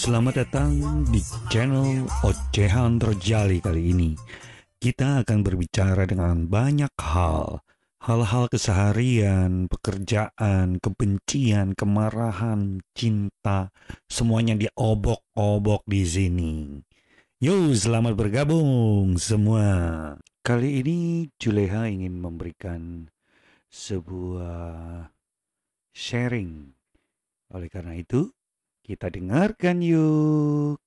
Selamat datang di channel Ocehan Terjali kali ini. Kita akan berbicara dengan banyak hal. Hal-hal keseharian, pekerjaan, kebencian, kemarahan, cinta, semuanya diobok-obok di sini. Yo, selamat bergabung semua. Kali ini Juleha ingin memberikan sebuah sharing. Oleh karena itu, kita dengarkan yuk.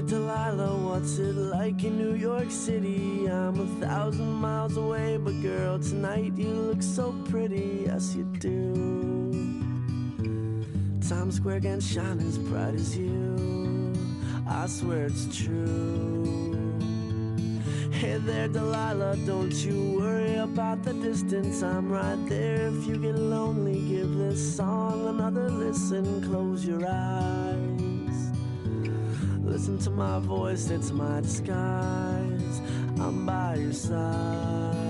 Delilah, what's it like in New York City? I'm a thousand miles away, but girl, tonight you look so pretty, yes you do. Times Square can shine as bright as you, I swear it's true. Hey there, Delilah, don't you worry about the distance, I'm right there. If you get lonely, give this song another listen, close your eyes. Listen to my voice, it's my disguise. I'm by your side.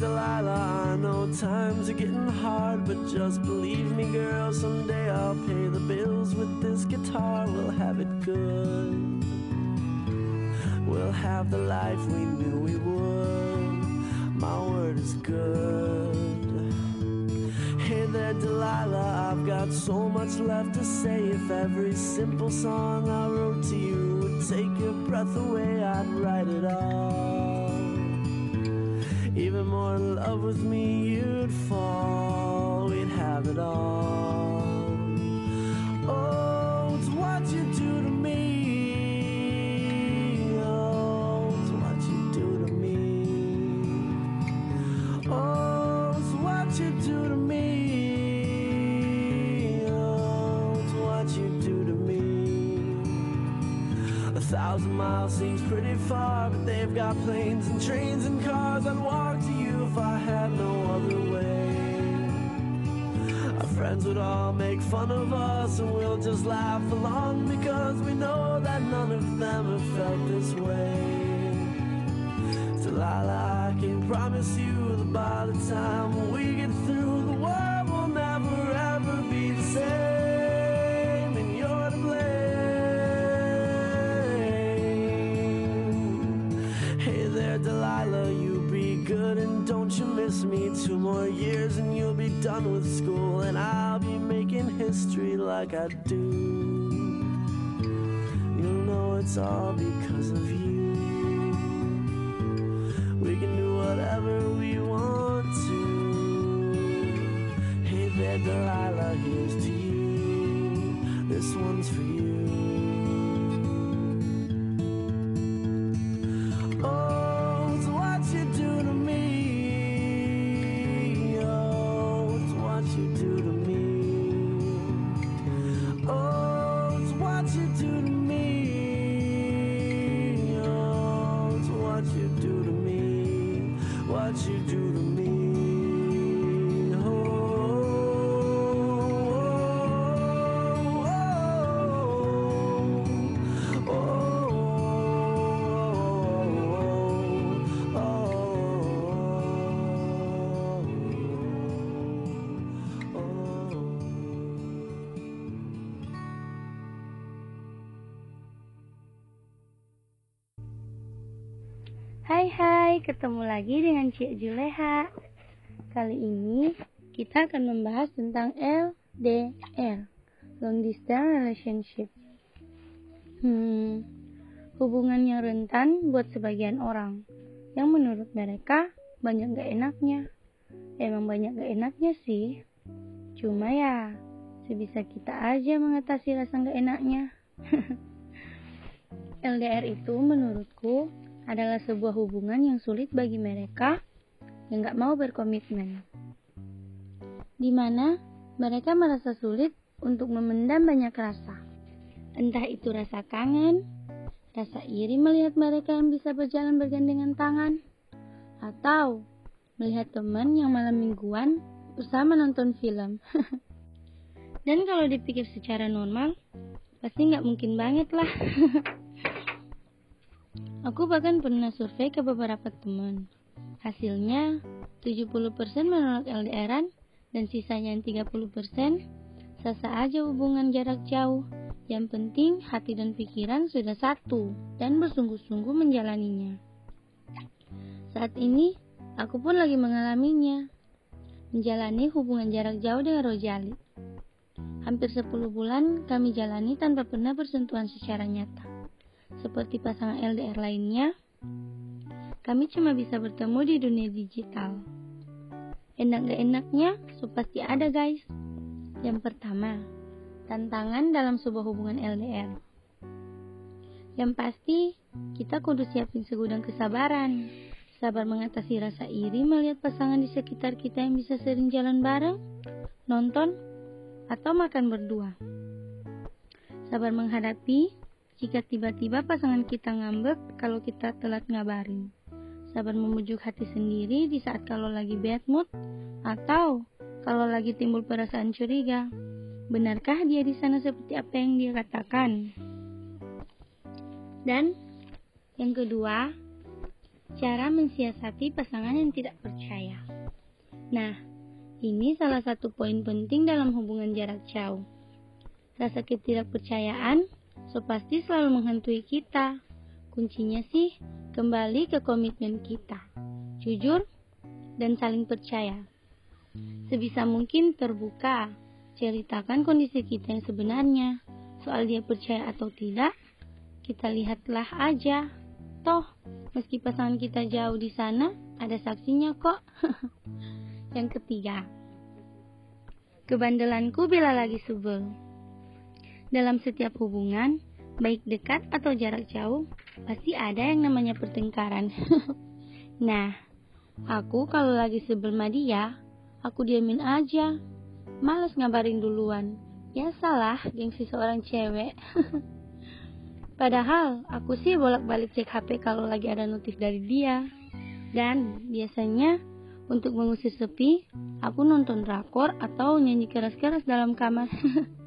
Delilah. I know times are getting hard, but just believe me, girl. Someday I'll pay the bills with this guitar. We'll have it good. We'll have the life we knew we would. My word is good. Hey there, Delilah. I've got so much left to say. If every simple song I wrote to you would take your breath away, I'd write it all. Even more in love with me, you'd fall. We'd have it all. Miles seems pretty far, but they've got planes and trains and cars. I'd walk to you if I had no other way. Our friends would all make fun of us, and we'll just laugh along because we know that none of them have felt this way. Delilah, I can promise you that by the time me. Two more years and you'll be done with school, and I'll be making history like I do. You'll know it's all because of you. We can do whatever we want to. Hey there, Delilah, here's to you. This one's for you. What you do Hai hai, ketemu lagi dengan Cik Juleha. Kali ini kita akan membahas tentang LDR, Long Distance Relationship. Hmm, hubungan yang rentan buat sebagian orang, yang menurut mereka banyak gak enaknya. Emang banyak gak enaknya sih, cuma ya sebisa kita aja mengatasi rasa gak enaknya. LDR itu menurutku adalah sebuah hubungan yang sulit bagi mereka yang gak mau berkomitmen. Di mana mereka merasa sulit untuk memendam banyak rasa. Entah itu rasa kangen, rasa iri melihat mereka yang bisa berjalan bergandengan tangan, atau melihat teman yang malam mingguan bersama nonton film. Dan kalau dipikir secara normal, pasti nggak mungkin banget lah. Aku bahkan pernah survei ke beberapa teman. Hasilnya, 70% menolak LDRan dan sisanya yang 30% sasa aja hubungan jarak jauh. Yang penting hati dan pikiran sudah satu dan bersungguh-sungguh menjalaninya. Saat ini, aku pun lagi mengalaminya. Menjalani hubungan jarak jauh dengan Rojali. Hampir 10 bulan kami jalani tanpa pernah bersentuhan secara nyata. Seperti pasangan LDR lainnya, kami cuma bisa bertemu di dunia digital. Enak gak enaknya, so pasti ada guys. Yang pertama, tantangan dalam sebuah hubungan LDR. Yang pasti, kita kudu siapin segudang kesabaran. Sabar mengatasi rasa iri melihat pasangan di sekitar kita yang bisa sering jalan bareng, nonton, atau makan berdua. Sabar menghadapi jika tiba-tiba pasangan kita ngambek kalau kita telat ngabarin. Sabar memujuk hati sendiri di saat kalau lagi bad mood atau kalau lagi timbul perasaan curiga. Benarkah dia di sana seperti apa yang dia katakan? Dan yang kedua, cara mensiasati pasangan yang tidak percaya. Nah, ini salah satu poin penting dalam hubungan jarak jauh. Rasa ketidakpercayaan so pasti selalu menghantui kita. Kuncinya sih kembali ke komitmen kita. Jujur dan saling percaya. Sebisa mungkin terbuka, ceritakan kondisi kita yang sebenarnya. Soal dia percaya atau tidak, kita lihatlah aja. Toh, meski pasangan kita jauh di sana, ada saksinya kok. yang ketiga, kebandelanku bila lagi sebel. Dalam setiap hubungan, baik dekat atau jarak jauh, pasti ada yang namanya pertengkaran. nah, aku kalau lagi sebel sama dia, aku diamin aja Males ngabarin duluan. Ya salah, gengsi seorang cewek. Padahal aku sih bolak-balik cek HP kalau lagi ada notif dari dia. Dan biasanya untuk mengusir sepi, aku nonton drakor atau nyanyi keras-keras dalam kamar.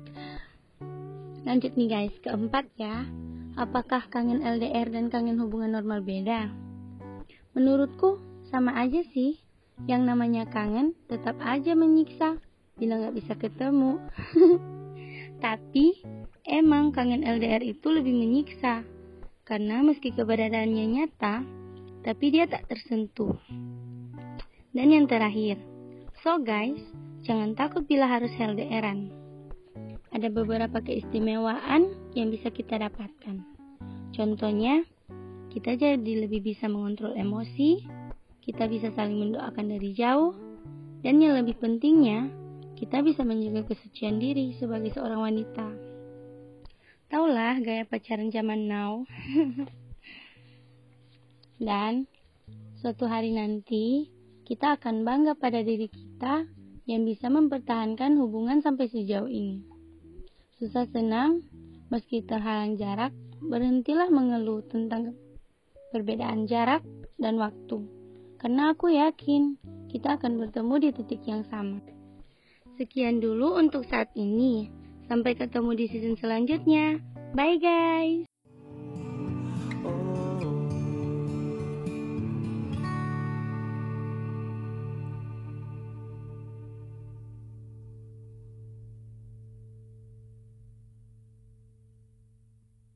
Lanjut nih guys, keempat ya. Apakah kangen LDR dan kangen hubungan normal beda? Menurutku sama aja sih. Yang namanya kangen tetap aja menyiksa bila nggak bisa ketemu. Tapi emang kangen LDR itu lebih menyiksa karena meski keberadaannya nyata, tapi dia tak tersentuh. Dan yang terakhir, so guys, jangan takut bila harus LDRan. Ada beberapa keistimewaan yang bisa kita dapatkan. Contohnya, kita jadi lebih bisa mengontrol emosi, kita bisa saling mendoakan dari jauh, dan yang lebih pentingnya, kita bisa menjaga kesucian diri sebagai seorang wanita. Taulah gaya pacaran zaman now. Dan suatu hari nanti kita akan bangga pada diri kita yang bisa mempertahankan hubungan sampai sejauh ini. Susah senang, meski terhalang jarak, berhentilah mengeluh tentang perbedaan jarak dan waktu. Karena aku yakin kita akan bertemu di titik yang sama. Sekian dulu untuk saat ini. Sampai ketemu di season selanjutnya. Bye guys.